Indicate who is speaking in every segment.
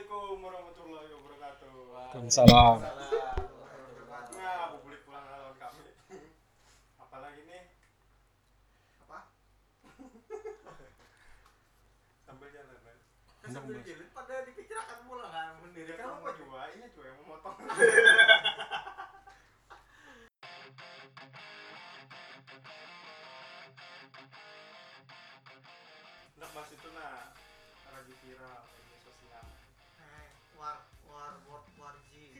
Speaker 1: Assalamualaikum warahmatullahi wabarakatuh.
Speaker 2: Waalaikumsalam.
Speaker 1: Nah, publik pulang lawan kami. Apalagi nih?
Speaker 3: Apa?
Speaker 1: Sambil jalan, Bang.
Speaker 3: Kan sambil jilid pada dipikirkan pula kan mendiri
Speaker 1: Kan apa juga? Ini juga yang memotong. Nah, bahas itu nah lagi viral.
Speaker 3: War war war war G.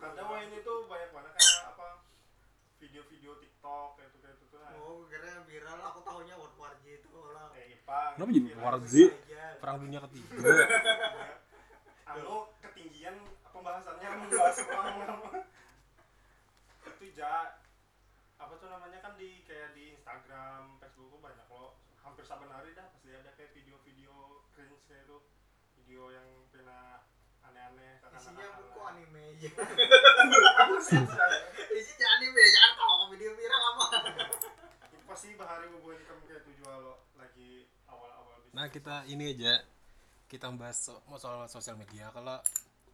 Speaker 1: Karena wah ini tuh banyak banget kayak apa video-video TikTok kayak itu kayak itu nah.
Speaker 3: Oh, kira viral aku tahunya war war G itu orang.
Speaker 1: Kayak Ipang.
Speaker 2: Kenapa jadi
Speaker 1: viral.
Speaker 2: War Z?
Speaker 3: Aja.
Speaker 2: Perang dunia ketiga.
Speaker 1: Anu ketinggian pembahasannya membahas perang itu ja apa tuh namanya kan di kayak di Instagram, Facebook tuh banyak loh hampir saben hari dah pasti ada kayak video-video cringe kayak itu video yang pernah aneh-aneh
Speaker 3: Isinya buku anime aja. Isinya anime jangan tahu video viral apa.
Speaker 1: Itu pasti bahari hubungan kamu kayak itu juga lo lagi awal-awal.
Speaker 2: Nah kita ini aja kita bahas so- soal sosial media. Kalau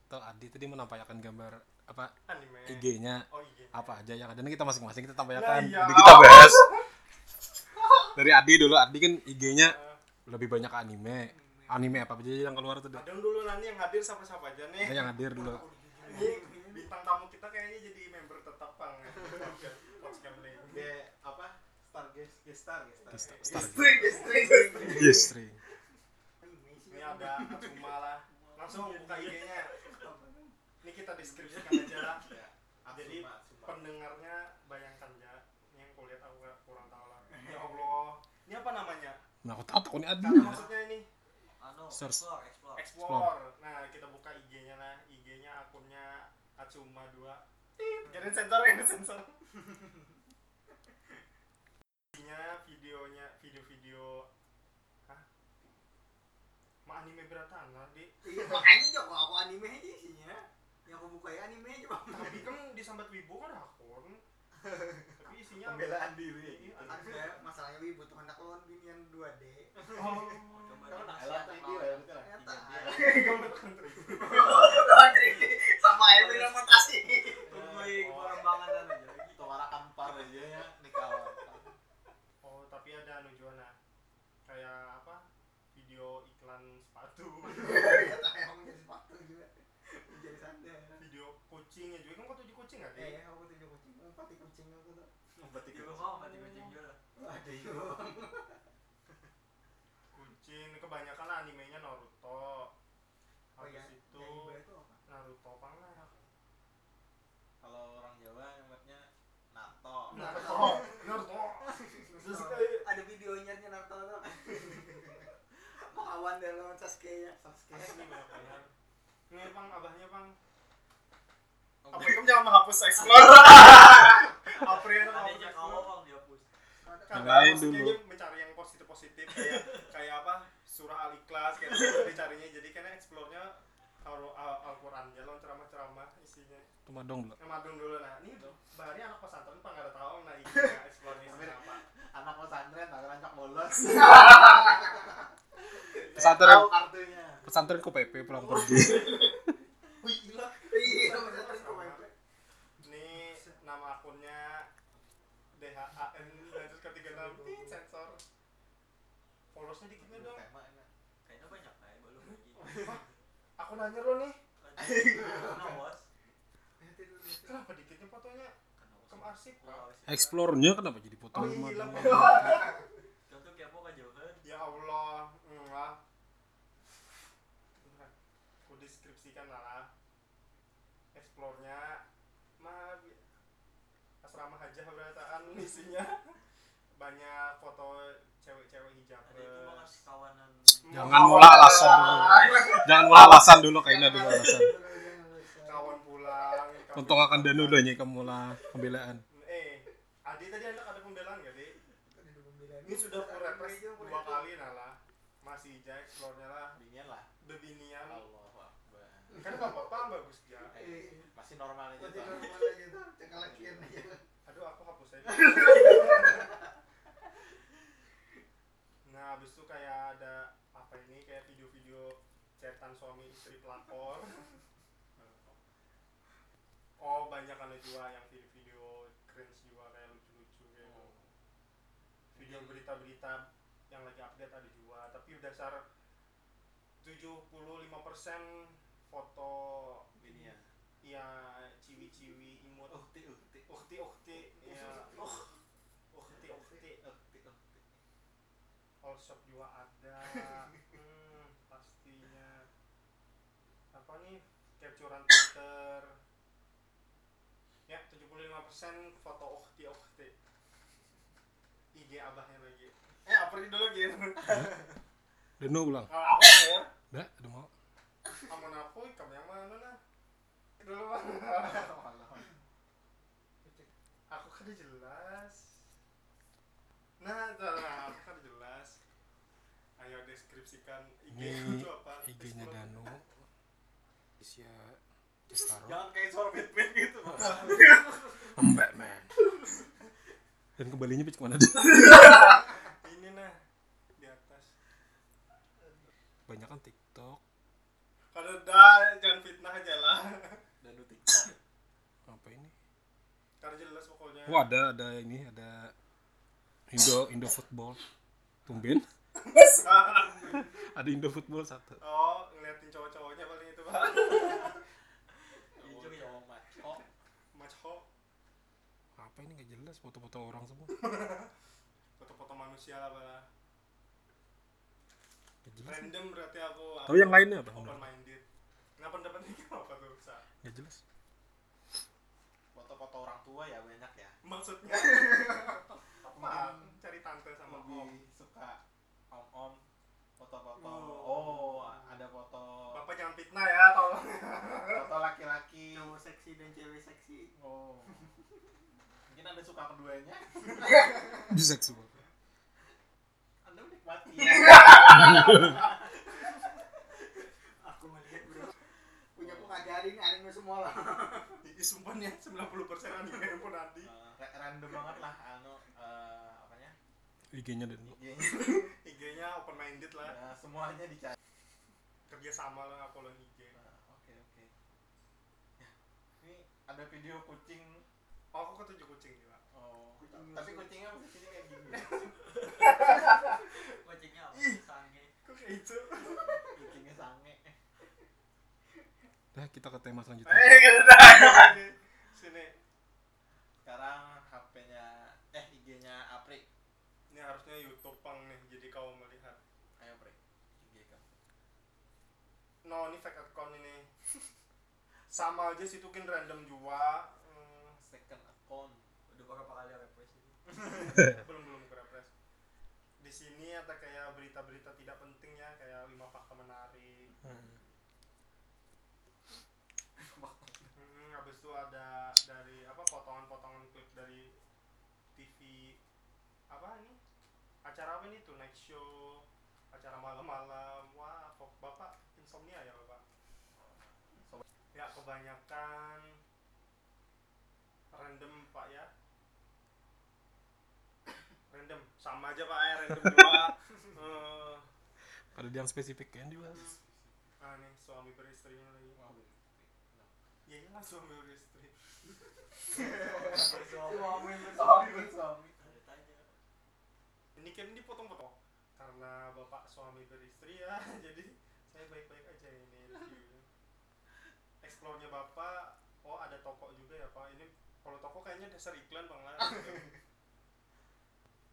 Speaker 2: tuh Adi tadi menampilkan gambar apa IG-nya
Speaker 1: oh IG
Speaker 2: apa aja yang ada. Nanti kita masing-masing kita tampilkan.
Speaker 1: Nah, iya.
Speaker 2: Jadi kita bahas dari Adi dulu. Adi kan IG-nya lebih banyak anime. Anime apa aja yang keluar tuh?
Speaker 1: Kadang dulu nanti yang hadir siapa-siapa aja nih.
Speaker 2: Nah, yang hadir dulu.
Speaker 1: Ini bintang tamu kita kayaknya jadi member tetap pang. Gambling.
Speaker 4: Dia apa? Star guest, guest star, guest star.
Speaker 2: Star- Star.
Speaker 3: String, string.
Speaker 2: Yes, Tri.
Speaker 1: Ini ada Atsuma lah. Langsung buka IG-nya. Ini kita deskripsikan aja lah.
Speaker 4: Ya.
Speaker 1: Jadi pendengarnya bayangkan ya. Ini yang kulihat aku nggak kurang tahu lah. Ya Allah. Ini apa namanya?
Speaker 2: Nah, aku tahu Adi.
Speaker 1: Karena maksudnya ini
Speaker 5: Anu,
Speaker 2: Search.
Speaker 5: explore, explore.
Speaker 1: explore. Nah, kita buka IG-nya lah. IG-nya akunnya Atsuma 2. Jangan sensor, jangan sensor. Isinya videonya, video-video Hah? Ma anime beratan lah, Di.
Speaker 3: Iya, makanya juga aku anime aja isinya. Yang aku buka ya anime aja, Bang.
Speaker 1: Tapi kan di sambat wibu kan akun. Isinya
Speaker 4: Pembelaan diri.
Speaker 1: Iya,
Speaker 4: gitu.
Speaker 3: Ada masalahnya wibu tuh hendak lawan binian 2D.
Speaker 1: Oh,
Speaker 4: elah tuh dia ya.
Speaker 3: Sama aja bilang mutasi.
Speaker 5: Tungguin pengembangan aja lagi.
Speaker 4: Itu warna kampar aja ya, nikah.
Speaker 1: Oh, tapi ada anu. Kayak apa? Video iklan sepatu.
Speaker 3: Sepatu juga. Jadi.
Speaker 1: Video kucingnya juga kan kau tujuh kucing? Di?
Speaker 3: Eh, aku tujuh kucing, empat kucing aku tuh.
Speaker 4: Berarti
Speaker 5: Juga kau mati kucing juga.
Speaker 3: Ada yuk.
Speaker 1: Kucing kebanyakan animenya Naruto.
Speaker 3: Oh
Speaker 1: Habis
Speaker 3: ya,
Speaker 1: itu
Speaker 3: yang itu apa?
Speaker 1: Naruto lah?
Speaker 4: Kalau orang Jawa nyebutnya nato.
Speaker 1: Naruto. Naruto. Terus kayak
Speaker 3: ada videonya nya Naruto tuh. Mau kawan dia lawan Sasuke ya. Sasuke.
Speaker 1: Ini bang, abahnya bang. Apa itu jangan menghapus explore. April itu explore.
Speaker 5: kau bang dihapus.
Speaker 1: Karena
Speaker 2: Yang lain
Speaker 1: maksudnya
Speaker 2: dulu.
Speaker 1: dia mencari yang positif positif kayak kayak apa surah al ikhlas kayak gitu dicarinya jadi kan explore-nya al Al-Quran jalan ceramah-ceramah isinya
Speaker 2: Cuma dong dulu.
Speaker 1: yang madung dulu nah ini bahari anak pesantren pak nggak ada tahu nah isinya explore ini isinya apa
Speaker 4: Anak pesantren tak rancak bolos.
Speaker 2: Pesantren. Pesantren ku PP pulang pergi.
Speaker 1: wih gila
Speaker 3: Iya, pesantren kok, Bang.
Speaker 1: ini nama akunnya DHAN lanjut ke 36 Ih, sensor. Followersnya dikitnya dong?
Speaker 4: Tema enak.
Speaker 5: Kayaknya banyak kayak belum lagi.
Speaker 1: aku nanya lo nih.
Speaker 5: Kenapa bos?
Speaker 1: kenapa dikitnya fotonya? Kem arsip.
Speaker 2: Explore-nya kenapa jadi foto
Speaker 1: oh iya
Speaker 5: kepo kan jauhan.
Speaker 1: Ya Allah, enggak. Aku deskripsikan lah. Explore-nya asrama hajah berataan isinya banyak foto cewek-cewek hijab.
Speaker 5: Ada itu kawanan.
Speaker 2: Jangan mulai alasan dulu. Jangan mulai alasan dulu kayaknya dulu alasan.
Speaker 1: Kawan pulang.
Speaker 2: Untung akan dan dulu nya kamu lah pembelaan.
Speaker 1: Eh, Adi tadi anda ada pembelaan gak, Di? Ini sudah full repres dua kali nah lah. Masih hijau explore-nya lah.
Speaker 4: Dingin lah.
Speaker 1: Bebinian.
Speaker 4: Allahu Akbar.
Speaker 1: Kan apa-apa, bagus ya.
Speaker 4: Masih normal aja
Speaker 3: Masih normal aja tuh, cekalakin aja.
Speaker 1: Aduh, aku hapus aja. nah, habis itu kayak ada apa ini kayak video-video chatan suami istri pelakor. Oh banyak kan juga yang video-video cringe juga kayak lucu-lucu kayak gitu. Video berita-berita yang lagi update ada juga tapi dasar 75% foto
Speaker 4: ya.
Speaker 1: ya ciwi-ciwi imut.
Speaker 4: Ukti ukti.
Speaker 1: ukti-ukti ya. Ukti-ukti
Speaker 4: Ukti ukti.
Speaker 1: all shop juga ada. Hmm, pastinya. Apa nih? Capturean Twitter ya 75% foto ukti-ukti IG abahnya lagi. Eh apa dulu gitu
Speaker 2: Deno ulang.
Speaker 1: Ah, aku ya?
Speaker 2: Dah, udah mau.
Speaker 1: aman aku kamu yang mana nah dulu bang aku kan udah jelas nah nah aku kan udah jelas ayo deskripsikan IG itu apa
Speaker 2: IG-nya. Danu. Isya Cestaro.
Speaker 4: Jangan kayak suara Batman gitu.
Speaker 2: Batman. Dan kembalinya ke mana dia?
Speaker 1: ini nah di atas
Speaker 2: Banyak kan TikTok.
Speaker 1: kalau dah jangan fitnah aja lah
Speaker 4: Dan lu TikTok.
Speaker 2: Apa ini?
Speaker 1: Pokoknya
Speaker 2: Oh ada ada ini ada Indo Indo football. Tumben. ada Indo football satu.
Speaker 1: oh ngeliatin cowok-cowoknya paling itu pak
Speaker 5: ya.
Speaker 2: Apa ini nggak jelas foto-foto orang semua.
Speaker 1: foto-foto manusia lah
Speaker 2: jelas.
Speaker 1: random berarti aku
Speaker 2: Tahu yang lainnya apa?
Speaker 1: open minded nggak pendapatnya apa tuh sa
Speaker 2: Nggak jelas.
Speaker 4: Foto-foto orang tua ya banyak ya.
Speaker 1: maksudnya apa cari tante sama om
Speaker 4: Lebih suka om-om foto-foto.
Speaker 1: Oh.
Speaker 4: Oh, ada foto
Speaker 1: bapak jangan fitnah ya tolong
Speaker 4: foto laki-laki.
Speaker 3: cowok seksi dan cewek seksi
Speaker 4: Oh. Mungkin ada suka keduanya.
Speaker 2: Bisa semua.
Speaker 4: Anda menikmati.
Speaker 3: aku melihat bro punya aku ngajarin anime semua lah
Speaker 1: Ih, sumpah nih 90% anime yang pun nanti
Speaker 4: Eh, ra- random banget lah anu eh, apanya?
Speaker 2: IG-nya Danu.
Speaker 4: IG-nya.
Speaker 1: IG-nya open minded lah
Speaker 4: Ya, semuanya dicari.
Speaker 1: kerja sama lah upload IG
Speaker 4: Nah, Oke, oke. Ya, ini ada video kucing.
Speaker 1: oh aku ketujuh kucing juga
Speaker 4: Oh,
Speaker 3: Kucing
Speaker 4: tapi kucingnya posisinya kayak gini.
Speaker 5: Kucingnya apa? Sange.
Speaker 1: kok kayak itu
Speaker 4: kucingnya sange.
Speaker 2: Dah kita ke tema selanjutnya.
Speaker 1: eh ada sini
Speaker 4: Sekarang HP-nya eh IG-nya Apri.
Speaker 1: ini harusnya YouTube pang nih jadi kau melihat
Speaker 4: Ayo, Pri. IG kamu.
Speaker 1: no ini fake account ini sama aja sih tuh kan random juga Hmm,
Speaker 4: Second account.
Speaker 5: Udah berapa kali refresh ini?
Speaker 1: belum belum ke refresh di sini ada kayak berita-berita tidak penting ya kayak lima fakta menarik
Speaker 2: Hmm.
Speaker 1: Hmm, habis itu ada dari apa potongan-potongan klip dari TV apa ini acara apa ini tuh? Night show acara malam-malam. Wah kok bapak insomnia ya bapak? Ya kebanyakan. Random pak ya. Random. Sama aja pak ya random juga. Eh,
Speaker 2: Ada yang spesifik kan dibahas.
Speaker 1: ah nih suami beristrinya lagi.
Speaker 4: Wow.
Speaker 1: ya iyalah suami beristri
Speaker 3: suami
Speaker 4: Suami, suami.
Speaker 5: Ada tanya.
Speaker 1: Ini kan dipotong-potong karena bapak suami beristri ya jadi saya baik-baik aja ini explore-nya bapak oh ada toko juga ya pak. Ini kalau toko kayaknya dasar iklan bang lah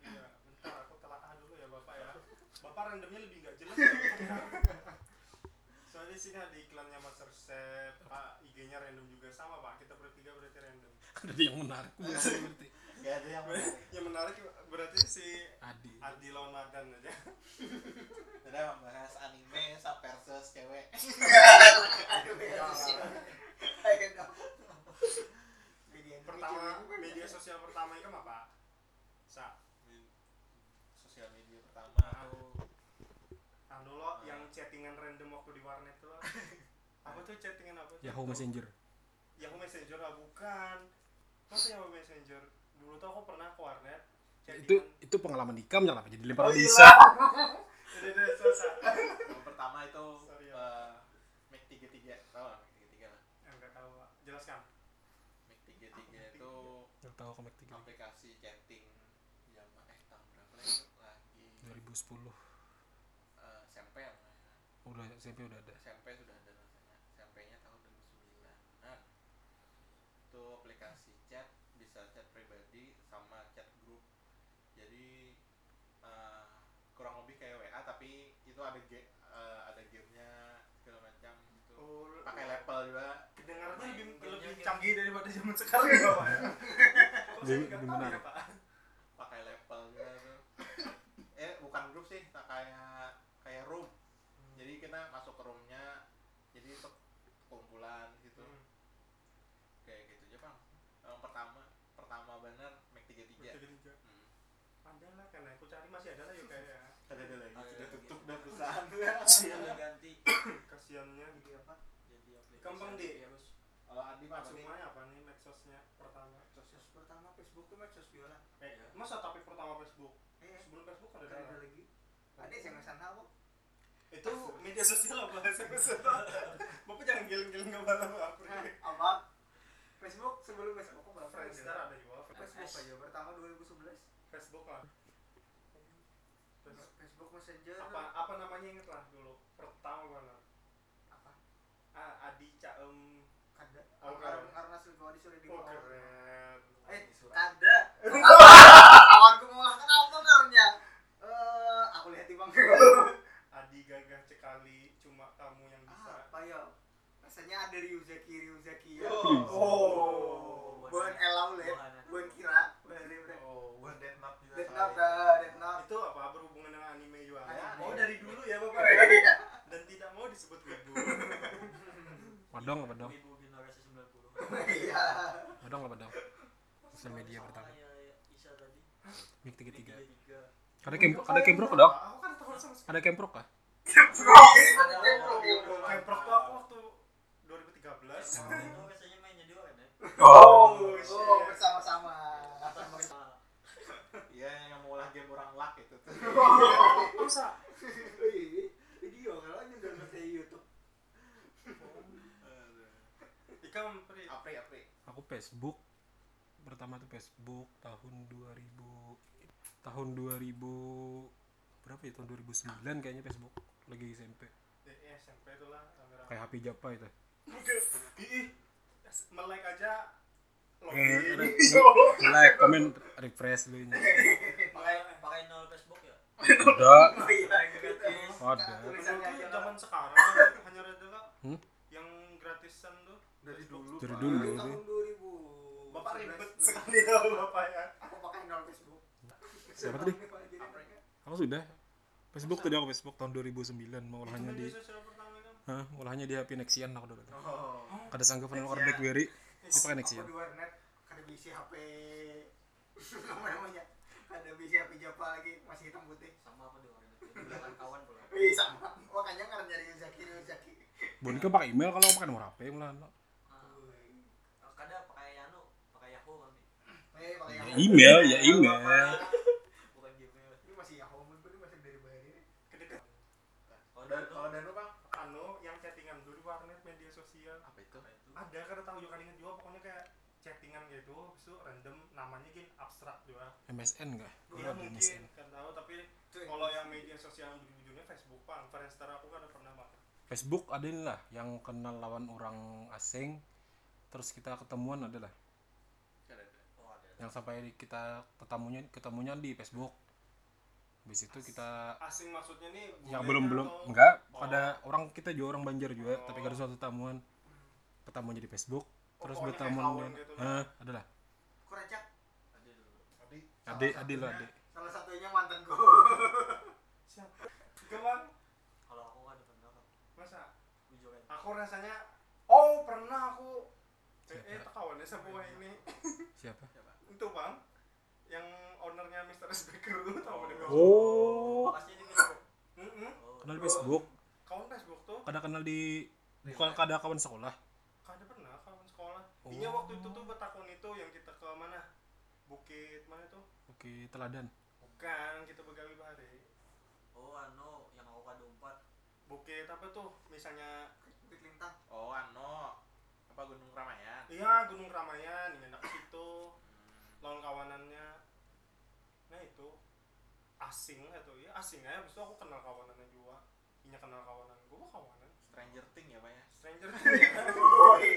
Speaker 1: iya bentar aku telaah dulu ya bapak ya. Bapak randomnya lebih nggak jelas. Ya. soalnya sini ada iklannya Master Chef pak IG-nya random juga. Sama pak kita bertiga berarti random.
Speaker 2: Ada yang menarik berarti.
Speaker 4: Gak ada yang menarik.
Speaker 1: yang menarik berarti si
Speaker 2: Adi.
Speaker 1: Adi lawan Madan aja
Speaker 4: Udah membahas anime versus cewek.
Speaker 1: pertama media sosial pertama itu apa sa
Speaker 4: Sosial media pertama tuh
Speaker 1: anu lo yang chattingan random waktu di warnet tuh apa tuh chattingan apa tuh?
Speaker 2: Yahoo Messenger.
Speaker 1: Yahoo Messenger ah bukan masa Yahoo Messenger dulu tuh aku pernah ke warnet
Speaker 2: itu
Speaker 1: chattingan.
Speaker 2: itu pengalaman ikam jangan apa jadi lempar
Speaker 1: Oh,
Speaker 2: bisa.
Speaker 1: Susah.
Speaker 4: Yang pertama itu
Speaker 1: Sorry, ya.
Speaker 4: eh, Mac 33 tahu lah Mac 33 lah
Speaker 1: Eh, nggak tahu Pak. jelaskan
Speaker 4: Mac 33 itu
Speaker 2: nggak tahu komek tiga.
Speaker 4: aplikasi chatting zaman eh tahun berapa lagi?
Speaker 2: 2010
Speaker 4: eh, SMP ya.
Speaker 2: udah SMP udah ada.
Speaker 4: SMP sudah ada rasanya SMP-nya tahun 2009 nah itu aplikasi chat bisa chat pribadi sama chat grup jadi eh, kurang lebih kayak WA tapi itu ada ge- eh, ada gamenya segala macam itu
Speaker 1: Oh,
Speaker 4: pakai level juga
Speaker 1: kedengarannya lebih lebih
Speaker 5: game.
Speaker 1: canggih daripada zaman sekarang ya Pak ya?
Speaker 2: Game
Speaker 1: tahu
Speaker 2: benar.
Speaker 1: ya, Pak?
Speaker 4: pakai level juga tuh eh bukan grup sih tak kayak kayak room jadi kita masuk ke roomnya jadi itu kumpulan gitu
Speaker 1: Hmm.
Speaker 4: kayak gitu aja bang yang pertama pertama bener Mac 33
Speaker 1: Tiga-tiga.
Speaker 4: hmm.
Speaker 1: ada lah kan aku cari masih ada lah yuk kayak
Speaker 4: ada ada lagi
Speaker 5: Ada
Speaker 4: sudah
Speaker 5: lagi.
Speaker 4: tutup dan perusahaan
Speaker 5: Udah ganti
Speaker 1: kasiannya
Speaker 3: Jadi apa?
Speaker 1: Gampang, Di.
Speaker 4: Kalau Adi mah
Speaker 1: maksudnya apa nih medsosnya pertama
Speaker 3: Sosial pertama Facebook tuh medsos biola.
Speaker 1: eh,
Speaker 5: Iya.
Speaker 1: masa tapi pertama Facebook
Speaker 3: Eh,
Speaker 1: sebelum Facebook ada
Speaker 3: ada lagi. Ada SMS-an apa?
Speaker 1: itu media sosial apa SMS bapak jangan giling-giling nggak apa
Speaker 3: Apa? Facebook sebelum Facebook apa?
Speaker 1: Friendster ada juga
Speaker 3: Facebook aja pertama 2011.
Speaker 1: Facebook lah
Speaker 3: Facebook Messenger.
Speaker 1: apa apa namanya inget lah dulu pertama mana
Speaker 3: Apa?
Speaker 1: ah, Adi Caem
Speaker 3: Kada.
Speaker 1: Oh,
Speaker 3: karena karena sudah di
Speaker 1: oh keren
Speaker 3: Eh, kada. Kawanku mau makan apa karena? Eh, aku lihat di bang.
Speaker 1: Adi gagah sekali cuma kamu yang bisa
Speaker 3: apa ya? Rasanya ada Ryuzaki Ryuzaki ya.
Speaker 1: oh
Speaker 3: Bukan Elau lihat.
Speaker 5: Bukan.
Speaker 3: Bukan kira. Bukan Libre.
Speaker 4: oh bukan Death Note juga ya.
Speaker 3: ah, Death Note.
Speaker 1: itu apa berhubungan dengan anime juga
Speaker 3: Anime.
Speaker 1: oh dari dulu ya bapak.
Speaker 3: Iya.
Speaker 1: dan tidak mau disebut wibu.
Speaker 2: Padong apa dong
Speaker 5: Ibu generasi 90.
Speaker 3: Iya.
Speaker 2: padong apa dong sosial media pertama.
Speaker 5: kayak Isa tadi.
Speaker 2: Mik tiga tiga. Ada kem ada kemprok dong
Speaker 1: aku kan
Speaker 2: ada kemprok kah?
Speaker 3: Ada
Speaker 1: Kemprok tuh aku waktu 2013
Speaker 5: Itu biasanya mainnya di orang ya.
Speaker 1: oh
Speaker 3: Oh,
Speaker 1: shit.
Speaker 3: bersama-sama.
Speaker 4: Iya yang mau lah game orang luck itu tuh.
Speaker 1: Masa
Speaker 3: Wih, Video kalau aja download dari YouTube.
Speaker 1: Ikam pri
Speaker 4: Apri Apri
Speaker 2: aku Facebook. Pertama tuh Facebook tahun 2000 tahun 2000 berapa ya? Tahun 2009 kayaknya Facebook. Lagi SMP
Speaker 1: eh, SMP itu lah kamera.
Speaker 2: Kayak HP Japa itu.
Speaker 1: Ih melek aja.
Speaker 2: Eh,
Speaker 1: login
Speaker 2: like comment refresh lu nya
Speaker 5: Pakai pakai nol Facebook ya.
Speaker 2: ada.
Speaker 3: Oh.
Speaker 5: Gratis.
Speaker 2: ada.
Speaker 3: Tulisannya
Speaker 1: Dulu tuh zaman sekarang hanya ada
Speaker 2: Hmm?
Speaker 1: yang gratisan tuh
Speaker 4: dari dulu
Speaker 2: Dari dulu.
Speaker 3: Tahun 2000.
Speaker 1: bapak ribet sekali ya bapak ya
Speaker 3: Aku pakai nol Facebook.
Speaker 2: Siapa tadi? Aku sudah Facebook tadi aku Facebook tahun 2009 mau
Speaker 1: itu
Speaker 2: ulahnya di
Speaker 1: kan
Speaker 2: Hah, ulahnya di HP Nexian aku dulu
Speaker 4: oh
Speaker 2: kada sanggup nongol BlackBerry dia pakai Nexian
Speaker 3: Aku di warnet kada bisa HP apa namanya? Kada bisa HP Japa lagi masih hitam putih.
Speaker 5: Sama apa di orang itu. Bilangan kawan pula.
Speaker 3: Wih sama. Makanya nggak nyari Yuzaki Yuzaki.
Speaker 2: Boneka pakai email kalau pakai nomor HP malah
Speaker 5: Ah, Kadang pakai Yano, pakai Yahoo kami.
Speaker 3: Eh pakai
Speaker 2: Ya,
Speaker 3: yang
Speaker 2: email ya email.
Speaker 5: Bukan Gmail.
Speaker 3: Ini masih Yahoo mun ini masih dari bayar ini.
Speaker 1: kedekat.
Speaker 5: Kalau
Speaker 4: dan
Speaker 5: dulu
Speaker 4: kalau dan lu bang
Speaker 1: anu yang chattingan dulu di warnet media sosial.
Speaker 4: Apa itu?
Speaker 5: Apa itu?
Speaker 1: ada karena tahu juga inget juga pokoknya kayak chattingan gitu habis itu random namanya gini abstrak juga.
Speaker 2: MSN enggak
Speaker 1: Iya mungkin
Speaker 2: MSN.
Speaker 1: kan tahu tapi kalau yang media sosial yang ujung-ujungnya Facebook bang. Friendster aku kan pernah bang.
Speaker 2: Facebook ada ini lah yang kenal lawan orang asing terus kita ketemuan adalah
Speaker 4: Ada, ada.
Speaker 5: Oh ada.
Speaker 2: Yang sampai kita ketemunya ketemunya di Facebook. Habis itu kita
Speaker 1: asing maksudnya nih
Speaker 2: yang belum belum.
Speaker 1: atau-
Speaker 2: enggak
Speaker 1: Oh.
Speaker 2: pada orang kita juga orang Banjar juga
Speaker 1: Oh.
Speaker 2: tapi kada suatu temuan ketemunya di Facebook
Speaker 1: Oh,
Speaker 2: terus di-
Speaker 1: gitu,
Speaker 2: Hah, adalah
Speaker 3: Kuracak.
Speaker 5: Ada
Speaker 2: ade ade. Lah ade
Speaker 3: Salah satunya mantanku.
Speaker 1: siapa? Tiga, bang.
Speaker 5: Kalau aku ada pernah Kak.
Speaker 1: masa? Aku rasanya oh pernah aku. Eh, eh
Speaker 2: Siapa?
Speaker 1: kawannya sama ini.
Speaker 2: Siapa
Speaker 4: siapa
Speaker 1: itu bang yang ownernya Mr. S Baker tuh tahu deh Bang.
Speaker 2: oh
Speaker 5: Pasti di Facebook. Oh.
Speaker 2: kenal di Facebook
Speaker 1: kawan Facebook tuh
Speaker 2: kada kenal di bukan kada kawan sekolah
Speaker 1: kada pernah kawan sekolah
Speaker 2: Oh.
Speaker 1: Iya waktu itu tuh betakon itu yang kita ke mana bukit mana tuh
Speaker 2: Bukit Teladan.
Speaker 1: bukan kita begawi bahari
Speaker 5: Oh anu yang aku kado empat.
Speaker 1: bukit apa tuh misalnya
Speaker 3: Bukit Lintang.
Speaker 4: oh ano apa Gunung Ramayan
Speaker 1: iya Gunung Ramayan ini enak situ
Speaker 4: Hmm,
Speaker 1: lawan kawanannya nah itu. Asing lah tuh ya asing aja. Abis itu aku kenal kawanannya juga. Inya kenal kawanan. Gue kawanan.
Speaker 4: Stranger Thing ya pak ya?
Speaker 1: Stranger
Speaker 2: Alay-alay.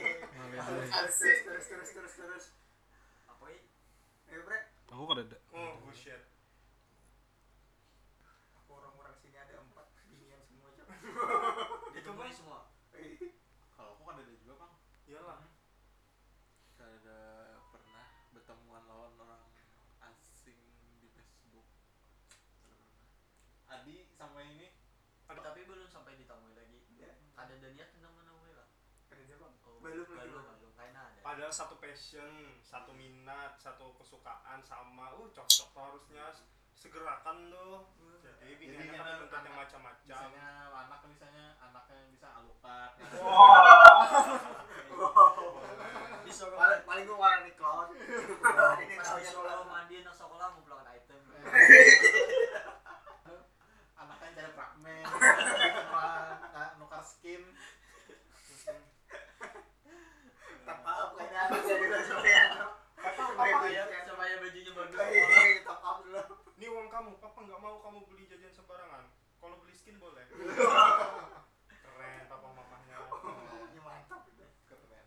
Speaker 3: Terus terus terus terus terus.
Speaker 5: Apa ini?
Speaker 3: Eh bre,
Speaker 2: Aku kan ada.
Speaker 1: oh bullshit
Speaker 3: aku orang-orang sini ada empat binian semua cok.
Speaker 5: Ditemui semua.
Speaker 4: kalau aku kan ada juga bang
Speaker 1: iyalah
Speaker 4: Gak ada pernah bertemuan lawan orang asing di Facebook Gak pernah. Adi sama ini
Speaker 5: Tapi belum sampai ditemui lagi.
Speaker 3: Ya.
Speaker 5: Ada dan niat tentang menemui lah.
Speaker 3: Ada dia bang.
Speaker 5: Oh,
Speaker 3: Belum lagi,
Speaker 5: belum
Speaker 3: Bang.
Speaker 5: belum kayaknya ada.
Speaker 1: satu passion satu minat satu kesukaan sama uh cocok tuh harusnya segerakan tuh jadi
Speaker 4: enak,
Speaker 1: kan bentuknya
Speaker 4: anak-
Speaker 1: macam-macam
Speaker 4: misalnya anak misalnya anaknya bisa alukat
Speaker 5: Disuruh
Speaker 3: Paling paling gua warna nih cloud. Ini
Speaker 5: pas
Speaker 3: tahu ya
Speaker 5: disuruh
Speaker 3: cloud.
Speaker 5: mandi anak sekolah ngumpulkan item.
Speaker 4: anaknya cari fragmen nukar skin
Speaker 3: Tak apa kayaknya ada jadi soalnya.
Speaker 5: Supaya supaya bajunya bagus.
Speaker 3: Eh, top up dulu.
Speaker 1: ini uang kamu papa nggak mau kamu beli jajan sembarangan kalau beli skin boleh keren papa mamanya
Speaker 3: Ini mantap itu.
Speaker 4: keren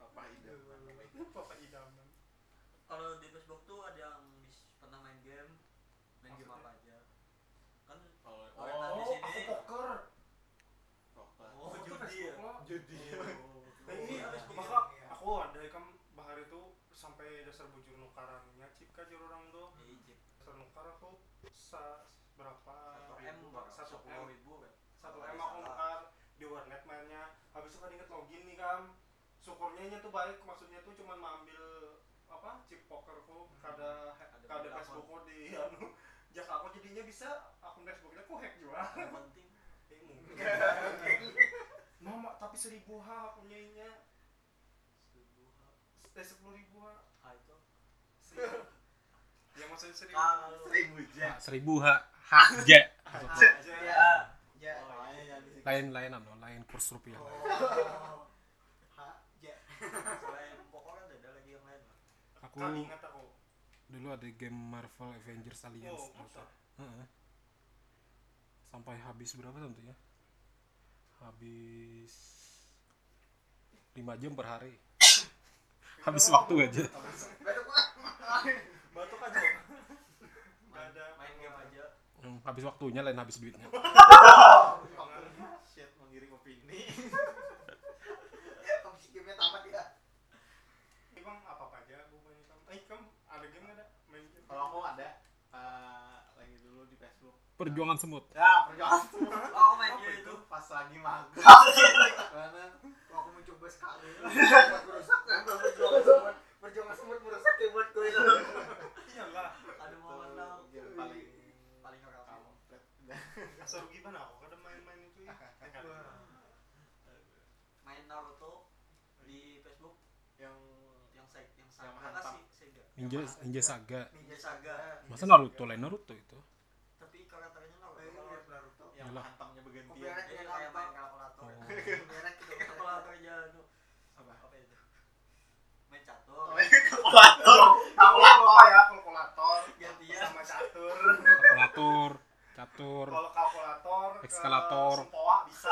Speaker 4: apa ide
Speaker 1: papa idaman
Speaker 5: Kalau di Facebook tuh ada yang bis- pernah main game, main game
Speaker 1: Maksudnya?
Speaker 5: apa aja. Kan
Speaker 4: oh
Speaker 5: Orang di
Speaker 1: oh
Speaker 5: sini.
Speaker 1: aku poker
Speaker 4: poker
Speaker 5: oh judi ya.
Speaker 4: judi
Speaker 1: Nah, ini
Speaker 3: Oh,
Speaker 1: maka
Speaker 3: iya.
Speaker 1: aku ada kan bahar itu sampai dasar bujur nukarannya cip kan juru orang tuh
Speaker 5: Di Egypt.
Speaker 1: dasar nukar aku sa berapa
Speaker 5: Satu M
Speaker 1: ribu,
Speaker 5: baru
Speaker 1: satu
Speaker 5: sepuluh
Speaker 1: M
Speaker 5: ribu kan.
Speaker 1: satu
Speaker 5: Kalau
Speaker 1: M
Speaker 5: nggak
Speaker 1: aku
Speaker 5: salah.
Speaker 1: nukar di warnet mainnya habis itu kan inget login nih kan syukurnya nya tuh baik maksudnya tuh cuman mengambil apa chip pokerku kada
Speaker 5: Ada
Speaker 1: kada
Speaker 5: beberapa.
Speaker 1: Facebookku di anu jadinya bisa akun Facebooknya aku hack juga
Speaker 5: Yang penting
Speaker 1: eh mungkin mama tapi seribu h akunnya nya
Speaker 5: seribu ha.
Speaker 1: eh sepuluh ribu h
Speaker 5: Ha itu.
Speaker 1: seribu yang maksudnya seribu
Speaker 5: Kalau
Speaker 4: seribu
Speaker 2: Ha, seribu ha ha ja.
Speaker 3: Ya. Ya.
Speaker 5: Oh,
Speaker 4: Makanya jangan di
Speaker 2: Lain lain anu, lain kurs rupiah.
Speaker 3: Oh. Ha, ja.
Speaker 5: selain pokok kan ada lagi yang lain.
Speaker 2: Aku
Speaker 1: ingat aku
Speaker 2: dulu ada game Marvel Avengers Alliance.
Speaker 1: oh
Speaker 2: Sampai habis berapa tentunya? Habis 5 jam per hari. habis waktu aja.
Speaker 3: Batuk
Speaker 1: aja ada
Speaker 5: main game aja.
Speaker 2: Hmm, habis waktunya lain habis duitnya.
Speaker 4: shit opini
Speaker 3: Kamu si game tamat ya.
Speaker 1: Bang apa apa aja aku main kamu eh kamu ada game nggak ada main game
Speaker 4: kalau aku ada eh, lagi dulu di Facebook
Speaker 2: Perjuangan semut.
Speaker 4: ya perjuangan tuh
Speaker 5: Oh, aku main
Speaker 1: Apa
Speaker 5: game
Speaker 1: itu?
Speaker 5: itu.
Speaker 4: pas lagi magang karena
Speaker 3: aku mencoba sekali. Buat merusak kan berjuang semut. Berjuang semut merusak keyboard gue itu.
Speaker 1: iyalah
Speaker 5: Ada momen now
Speaker 4: game paling
Speaker 5: paling orang
Speaker 4: kampret
Speaker 1: asal gimana aku kada main-main itu ya
Speaker 5: main Naruto di Facebook
Speaker 4: yang
Speaker 5: yang saya yang
Speaker 4: mantap.
Speaker 5: sih.
Speaker 2: Ninja Ninja Saga.
Speaker 5: Ninja Saga.
Speaker 2: Masa Naruto lain Naruto itu?
Speaker 5: Tapi karakternya Naruto.
Speaker 3: Eh,
Speaker 5: Kalau
Speaker 3: lihat
Speaker 2: Yalah.
Speaker 4: hantamnya bergantian.
Speaker 5: Jadi kayak main kalkulator.
Speaker 2: Oh.
Speaker 3: Merek gitu.
Speaker 5: Kalkulator aja anu.
Speaker 4: apa
Speaker 5: Apa itu? Main catur.
Speaker 4: kalkulator
Speaker 1: Aku apa ya kalkulator
Speaker 5: Gantian.
Speaker 1: sama catur
Speaker 2: Kalkulator, catur.
Speaker 1: kalau kalkulator ke
Speaker 2: Eskalator.
Speaker 1: sempoa bisa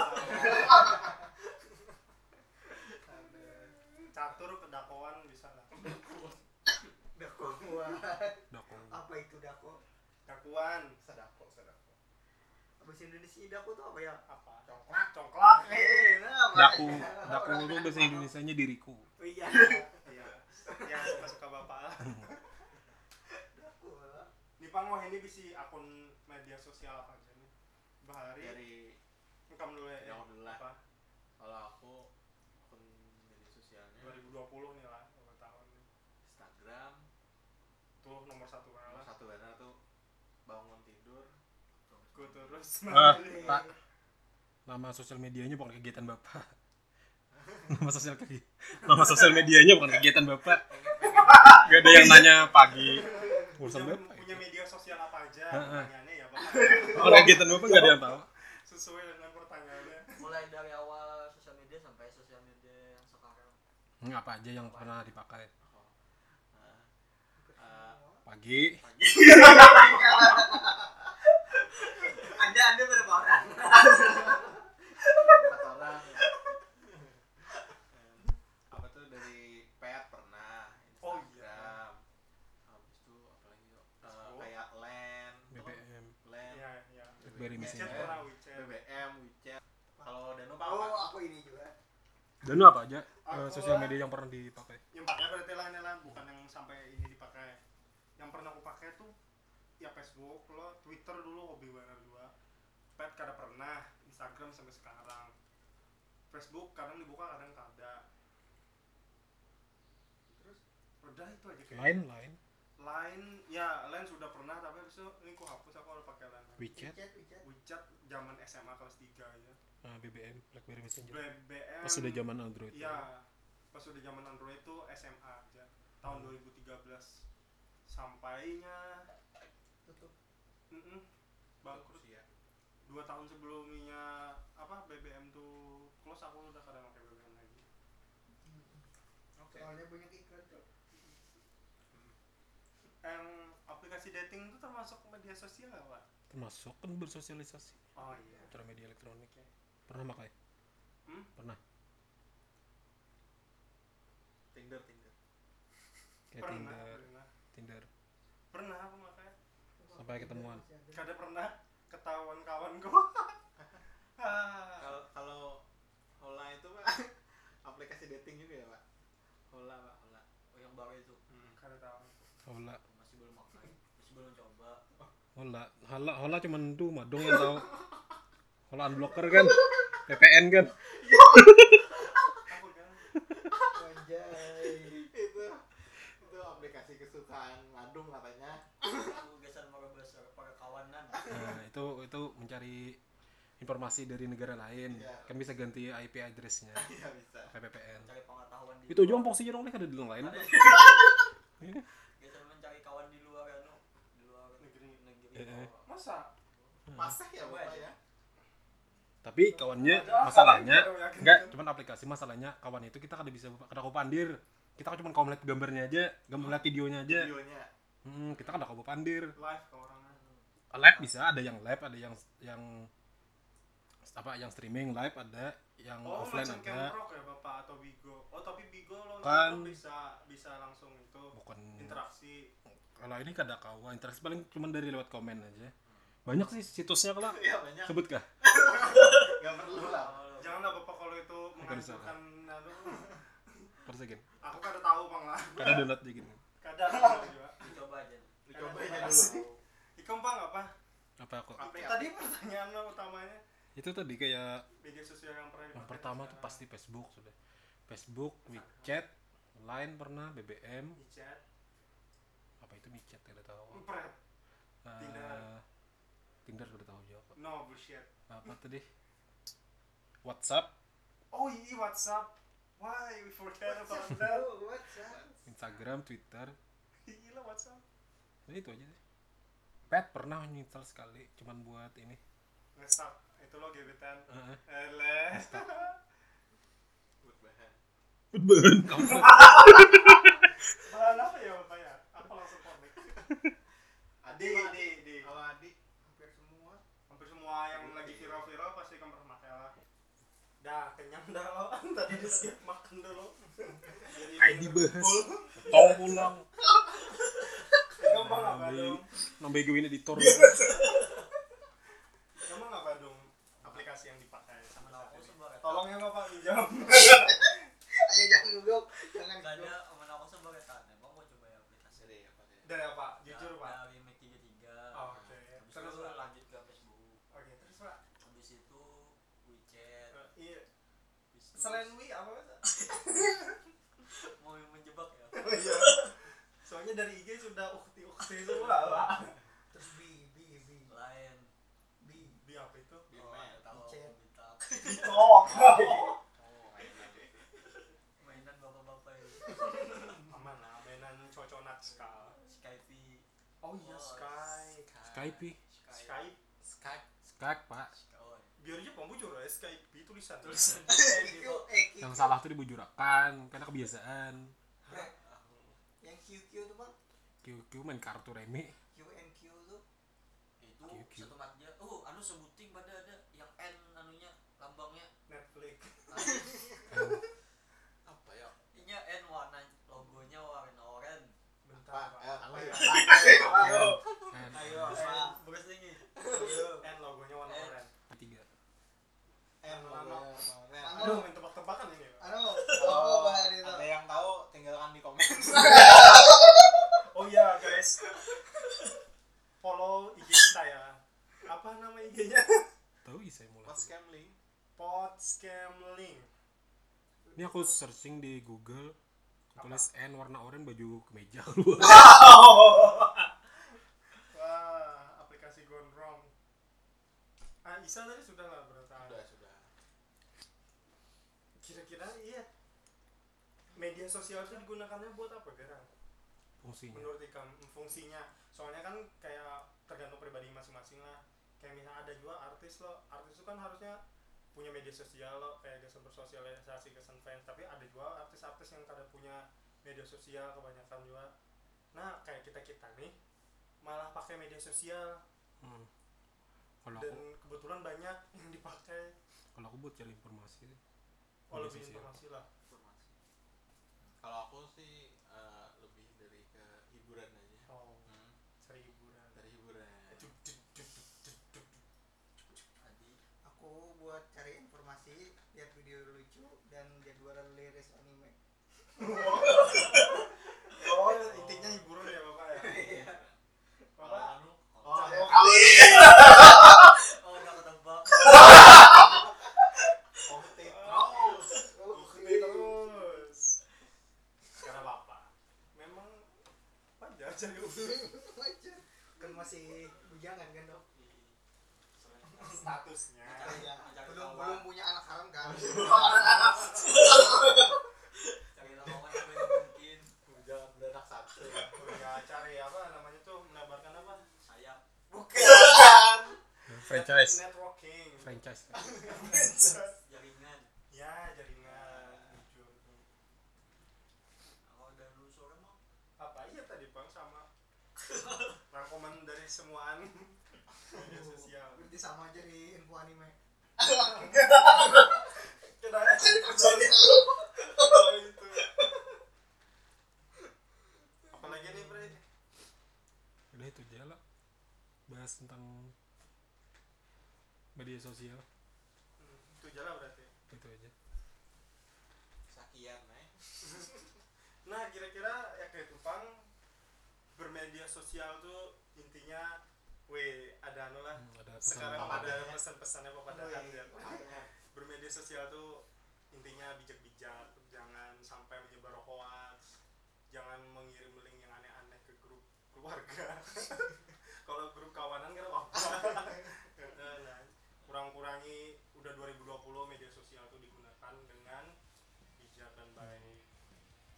Speaker 1: catur ke dakoan bisa lah
Speaker 3: Dako gua.
Speaker 2: Dako.
Speaker 3: Apa itu dako?
Speaker 1: dakuan
Speaker 4: sadako sadako
Speaker 3: Bahasa Indonesia dako tuh apa ya?
Speaker 1: apa? Congklak. Congklak.
Speaker 3: Eh, nah,
Speaker 2: Daku, daku itu bahasa Indonesianya diriku.
Speaker 3: Oh iya.
Speaker 1: iya. Ya suka suka bapak. Lah
Speaker 3: Dako.
Speaker 1: nih pang wah ini bisa akun media sosial apa aja nih? Bahari.
Speaker 4: Dari
Speaker 1: kamu dulu ya
Speaker 4: yang lah
Speaker 1: apa?
Speaker 4: Kalau aku akun media sosialnya?
Speaker 1: 2020 nih lah berapa tahun nih
Speaker 4: Instagram
Speaker 1: tuh nomor satu kan
Speaker 4: nomor
Speaker 1: lah
Speaker 4: satu benar tuh bangun tidur
Speaker 1: gue terus.
Speaker 2: Ah, Pak. Nama sosial medianya bukan kegiatan Bapak. Nama sosial kegi- Nama sosial medianya bukan kegiatan Bapak. Gak ada yang nanya pagi. Urusan
Speaker 1: punya,
Speaker 2: bapak
Speaker 1: punya media sosial apa aja
Speaker 2: Heeh.
Speaker 1: pertanyaannya ya bapak
Speaker 2: kalau kegiatan bapak nggak ada yang tahu.
Speaker 1: Sesuai dengan pertanyaannya.
Speaker 5: Mulai dari awal sosial media sampai sosial media yang sekarang.
Speaker 2: Hmm, apa aja yang pernah dipakai?
Speaker 4: Nah, eh,
Speaker 2: pagi.
Speaker 4: Pagi
Speaker 3: Anda Anda berapa orang?
Speaker 4: empat orang. Apa tuh dari pet pernah
Speaker 1: Oh,
Speaker 4: Instagram habis itu apa lagi
Speaker 1: Facebook.
Speaker 4: kayak LAN
Speaker 2: BBM
Speaker 4: LAN
Speaker 1: iya iya.
Speaker 2: BlackBerry
Speaker 1: WeChat pernah WeChat.
Speaker 4: BBM WeChat. Kalau Danu apa?
Speaker 3: Oh, aku ini juga.
Speaker 2: dan apa aja?
Speaker 1: Aku
Speaker 2: sosial media yang pernah dipakai.
Speaker 1: Yang pakai berarti lah bukan yang sampai ini dipakai. Yang pernah aku pakai tuh ya Facebook lo Twitter dulu hobi banget dua pet kada pernah Instagram sampai sekarang. Facebook kadang dibuka kadang kada terus udah itu aja kayak
Speaker 2: lain lain.
Speaker 1: Lain ya lain sudah pernah tapi habis itu ini aku hapus aku udah pakai lain.
Speaker 2: WeChat
Speaker 3: WeChat,
Speaker 1: zaman SMA kelas 3 aja
Speaker 2: eh, BBM BlackBerry Messenger.
Speaker 1: BBM
Speaker 2: pas sudah zaman Android
Speaker 1: Iya, pas udah zaman Android itu SMA aja. Tahun 2013 sampainya.
Speaker 3: Tutup.
Speaker 1: mm bangkrut
Speaker 4: ya
Speaker 1: dua tahun sebelumnya apa BBM tuh close aku udah kadang pakai BBM lagi.
Speaker 4: Oke.
Speaker 3: Soalnya banyak iklan tuh.
Speaker 1: yang aplikasi dating itu termasuk media sosial nggak pak?
Speaker 2: Termasuk kan bersosialisasi.
Speaker 1: Oh iya.
Speaker 2: Cara media elektronik. Pernah pakai
Speaker 1: Hmm?
Speaker 2: pernah?
Speaker 4: Tinder Tinder.
Speaker 2: Kayak
Speaker 1: pernah
Speaker 2: Tinder.
Speaker 1: pernah.
Speaker 2: Tinder.
Speaker 1: Pernah aku pakai
Speaker 2: Sampai ketemuan.
Speaker 1: kada pernah ketahuan kawanku Ah,
Speaker 4: kalau kalau Hola itu pak aplikasi dating juga ya pak? Hola pak Hola.
Speaker 5: Oh yang baru itu?
Speaker 1: Hmm, kada tahu.
Speaker 2: Hola.
Speaker 5: Masih belum pakai masih belum coba.
Speaker 2: Hola. Hola hola cuman tuh madong yang tahu. Hola unblocker kan? VPN kan?
Speaker 1: Kan
Speaker 4: itu itu aplikasi kesukaan Madung katanya
Speaker 5: aku gesan mau besar para kawanan
Speaker 2: nah itu itu mencari informasi dari negara lain.
Speaker 4: Iya.
Speaker 2: kan bisa ganti IP addressnya.
Speaker 4: Iya bisa.
Speaker 2: Pakai VPN
Speaker 5: mencari pengetahuan di
Speaker 2: itu aja om posisinya dong nih ada di lain
Speaker 5: Ada.
Speaker 2: Ini.
Speaker 5: gesan mencari kawan di luar di luar
Speaker 1: Negeri.
Speaker 5: negeri.
Speaker 2: Eh,
Speaker 1: masa?
Speaker 4: Masa ya bapak ya?
Speaker 2: Tapi kawannya masalahnya enggak
Speaker 1: kan?
Speaker 2: cuman aplikasi masalahnya kawan itu kita kada bisa kada kau pandir. Kita cuma kau melihat gambarnya aja gambar lihat videonya aja.
Speaker 4: Videonya?
Speaker 2: Hmm, kita kada kau pandir.
Speaker 1: Live ke orangnya
Speaker 2: live bisa ada yang live ada yang yang apa yang streaming live ada yang
Speaker 1: Oh,
Speaker 2: offline ada.
Speaker 1: ya Bapak atau Bigo. Oh, tapi Bigo lo
Speaker 2: Kan-
Speaker 1: bisa bisa langsung itu
Speaker 2: bukan.
Speaker 1: interaksi.
Speaker 2: kalau ini kada kawan interaksi paling cuma dari lewat komen aja. Banyak sih situsnya kalau
Speaker 4: banyak.
Speaker 2: sebut kah
Speaker 4: nggak perlu lah.
Speaker 1: Janganlah Bapak kalau itu menghancurkan
Speaker 2: persegin
Speaker 1: Aku kada tahu Bang lah.
Speaker 2: kada download gini.
Speaker 1: Kada juga.
Speaker 5: dicoba aja.
Speaker 4: Dicobain
Speaker 1: Ada
Speaker 4: aja dulu
Speaker 1: Ikam Bang apa?
Speaker 2: apa kok
Speaker 1: Apa tadi pertanyaan lo utamanya?
Speaker 2: itu tadi kayak
Speaker 1: Media sosial yang pernah
Speaker 2: yang pertama tuh pasti Facebook sudah Facebook WeChat Line pernah BBM
Speaker 1: di chat,
Speaker 2: apa itu WeChat tidak tahu
Speaker 1: pret.
Speaker 2: Eh,
Speaker 1: Tinder.
Speaker 2: Tinder udah tahu juga.
Speaker 1: No bullshit.
Speaker 2: apa tadi WhatsApp
Speaker 1: Oh iya WhatsApp. Why we forget about that?
Speaker 3: WhatsApp.
Speaker 2: Instagram Twitter
Speaker 1: Gila WhatsApp.
Speaker 2: Jadi itu aja sih Pet pernah nyinstall sekali cuman buat ini
Speaker 1: Ngestak. Itu lo gebetan.
Speaker 2: Heeh.
Speaker 1: Ele.
Speaker 4: buat bahan
Speaker 2: Beban
Speaker 1: Bahan apa ya Bapak ya? Apa langsung komik?
Speaker 4: Adi
Speaker 1: Di,
Speaker 4: Pak,
Speaker 1: di, di.
Speaker 4: kalau Adi
Speaker 3: Hampir semua.
Speaker 1: Hampir semua yang lagi viral-viral pasti kamu pernah pakai lah. Dah, kenyang dah lo. Tadi di skip makan dulu. Jadi
Speaker 2: Ayo dibahas Tong pulang
Speaker 1: Gampang apa dong?
Speaker 2: Nambah gue ini editor
Speaker 1: Gampang apa dong? Aplikasi yang dipakai sama
Speaker 5: Nah, sebagai
Speaker 1: Tolong ya Bapak pinjam.
Speaker 3: Ayo jangan gugup. Jangan gugup.
Speaker 5: ada temen aku sebagai tanya mau mau coba ya aplikasi
Speaker 4: dari apa
Speaker 1: Dari apa? Jujur Pak.
Speaker 5: dari Mac 33
Speaker 1: Oh, oke. Terus,
Speaker 5: lanjut ke Facebook
Speaker 1: Oke, terus Pak.
Speaker 5: habis itu WeChat
Speaker 1: Eh, Iya. Selain Wii apa
Speaker 5: mau menjebak ya
Speaker 1: Iya. Soalnya dari IG sudah ukti-ukti semua Pak.
Speaker 3: Terus B, B, B,
Speaker 5: lain.
Speaker 3: B.
Speaker 1: Bi apa itu?
Speaker 5: oh ada tahu
Speaker 1: Oh,
Speaker 4: oh mainan
Speaker 5: bapak-bapak ya
Speaker 1: aman lah, mainan cocok nakskal.
Speaker 5: Skype.
Speaker 1: Oh iya Skype.
Speaker 2: Skype. Ih.
Speaker 1: Skype.
Speaker 4: Skype.
Speaker 2: Skype pak.
Speaker 5: Oh,
Speaker 1: biar aja pembujur ya Skype itu tulisan.
Speaker 5: Tulisan.
Speaker 2: Yang salah tuh dibujurakan karena kebiasaan
Speaker 3: QQ tuh bang.
Speaker 2: QQ main kartu remi.
Speaker 3: QNQ tuh.
Speaker 5: Itu
Speaker 2: QQ.
Speaker 5: satu oh anu sebuting pada ada yang N anunya lambangnya.
Speaker 1: Netflix
Speaker 4: apa ya
Speaker 5: ini N warna logonya warna oranye
Speaker 1: bentar
Speaker 4: Pak, eh,
Speaker 1: Pak.
Speaker 4: apa
Speaker 1: Ayo.
Speaker 4: ya?
Speaker 3: ayo
Speaker 2: N
Speaker 1: ayo
Speaker 3: Pak.
Speaker 5: beres ini
Speaker 1: N logonya warna
Speaker 5: N.
Speaker 1: oranye
Speaker 2: tiga
Speaker 3: eh
Speaker 1: Ano.
Speaker 3: Ano.
Speaker 1: aduh main tebak-tebakan ini
Speaker 3: anu
Speaker 4: Oh,
Speaker 3: oh bahaya itu
Speaker 4: ada yang tahu tinggalkan di komen.
Speaker 1: oh iya guys follow IG kita ya apa nama IG-nya
Speaker 2: tahu ih saya mulai
Speaker 4: Pas scamling.
Speaker 1: Podscamlink
Speaker 2: ini aku searching di Google aku tulis N warna oranye baju kemeja. Keluar
Speaker 1: wah aplikasi gone wrong. Ah Isa tadi sudah lah berarti?
Speaker 4: Sudah, sudah.
Speaker 1: kira-kira iya. Media sosial itu digunakannya buat apa gerang
Speaker 2: fungsinya.
Speaker 1: Menurut ikam fungsinya. Soalnya kan kayak tergantung pribadi masing-masing lah. Kayak misalnya ada juga artis loh. Artis itu kan harusnya punya media sosial loh kayak kesan bersosialisasi kesan fans tapi ada juga artis-artis yang kada punya media sosial kebanyakan juga. Nah kayak kita kita nih malah pakai media sosial.
Speaker 2: Hmm. kalau
Speaker 1: dan
Speaker 2: aku
Speaker 1: kebetulan banyak yang dipakai.
Speaker 2: Kalau aku buat cari informasi
Speaker 1: oh
Speaker 2: Media
Speaker 1: lebih
Speaker 2: sosial.
Speaker 1: informasi lah.
Speaker 5: Informasi.
Speaker 4: Kalau aku sih eh, lebih dari ke hiburan aja.
Speaker 1: oh
Speaker 4: Hmm,
Speaker 1: cari hiburan
Speaker 4: dari hiburan.
Speaker 1: Duk, duk, duk, duk, duk, duk.
Speaker 5: tadi
Speaker 3: aku buat cari informasi lihat video lucu dan jadwal liris anime
Speaker 1: oh intinya hiburan ya bapak ya?
Speaker 4: Kalau
Speaker 1: bapak?
Speaker 4: Anu,
Speaker 1: Oh,
Speaker 5: oh udah ketebak.
Speaker 4: Oh,
Speaker 1: terus. Sekarang apa? Memang cari
Speaker 3: kan masih bujangan kan dok?
Speaker 1: Statusnya.
Speaker 3: ya,
Speaker 5: Mencari
Speaker 3: belum belum punya anak haram kan
Speaker 5: cari lawan sebanyak mungkin
Speaker 4: Jangan beranak satu.
Speaker 1: Ya cari apa namanya tuh melebarkan apa?
Speaker 5: sayap.
Speaker 3: Bukan.
Speaker 2: Franchise.
Speaker 1: Networking.
Speaker 2: franchise.
Speaker 5: Jaringan.
Speaker 1: Ya jaringan.
Speaker 5: Kalau udah lulus orang mah
Speaker 1: Apa iya tadi bang sama? Rangkuman dari semuaan. Media sosial.
Speaker 3: berarti sama aja di info anime.
Speaker 1: Kita Oh, itu. Apalagi nih Bre?
Speaker 2: Udah itu aja lah bahas tentang media sosial
Speaker 1: Hmm, Itu jalan berarti.
Speaker 2: itu aja
Speaker 4: Sakian, eh.
Speaker 1: Nah, kira-kira ya kayak Tupang bermedia sosial tuh intinya weh ada anu lah.
Speaker 2: Hmm, ada pesan
Speaker 1: Sekarang
Speaker 4: apa
Speaker 1: ada pesan-pesannya apa pada
Speaker 3: Weh.
Speaker 1: ya. Bermedia sosial tuh intinya bijak-bijak, jangan sampai menyebar hoax, jangan keluarga. Kalau grup kawanan kan apa? Kurang-kurangi udah 2020 media sosial itu digunakan dengan bijak dan baik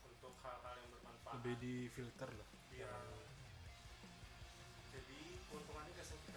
Speaker 1: untuk hal-hal yang bermanfaat.
Speaker 2: Lebih di filter lah.
Speaker 1: Ya. jadi keuntungannya kesempatan